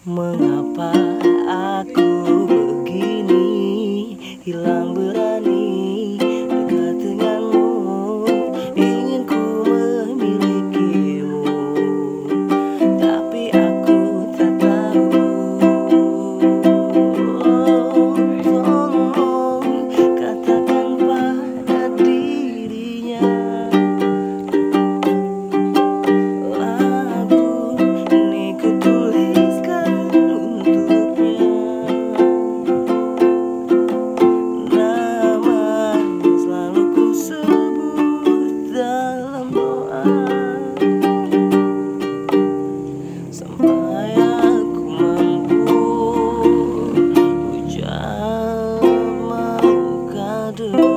Mengapa aku begini hilang berani? do.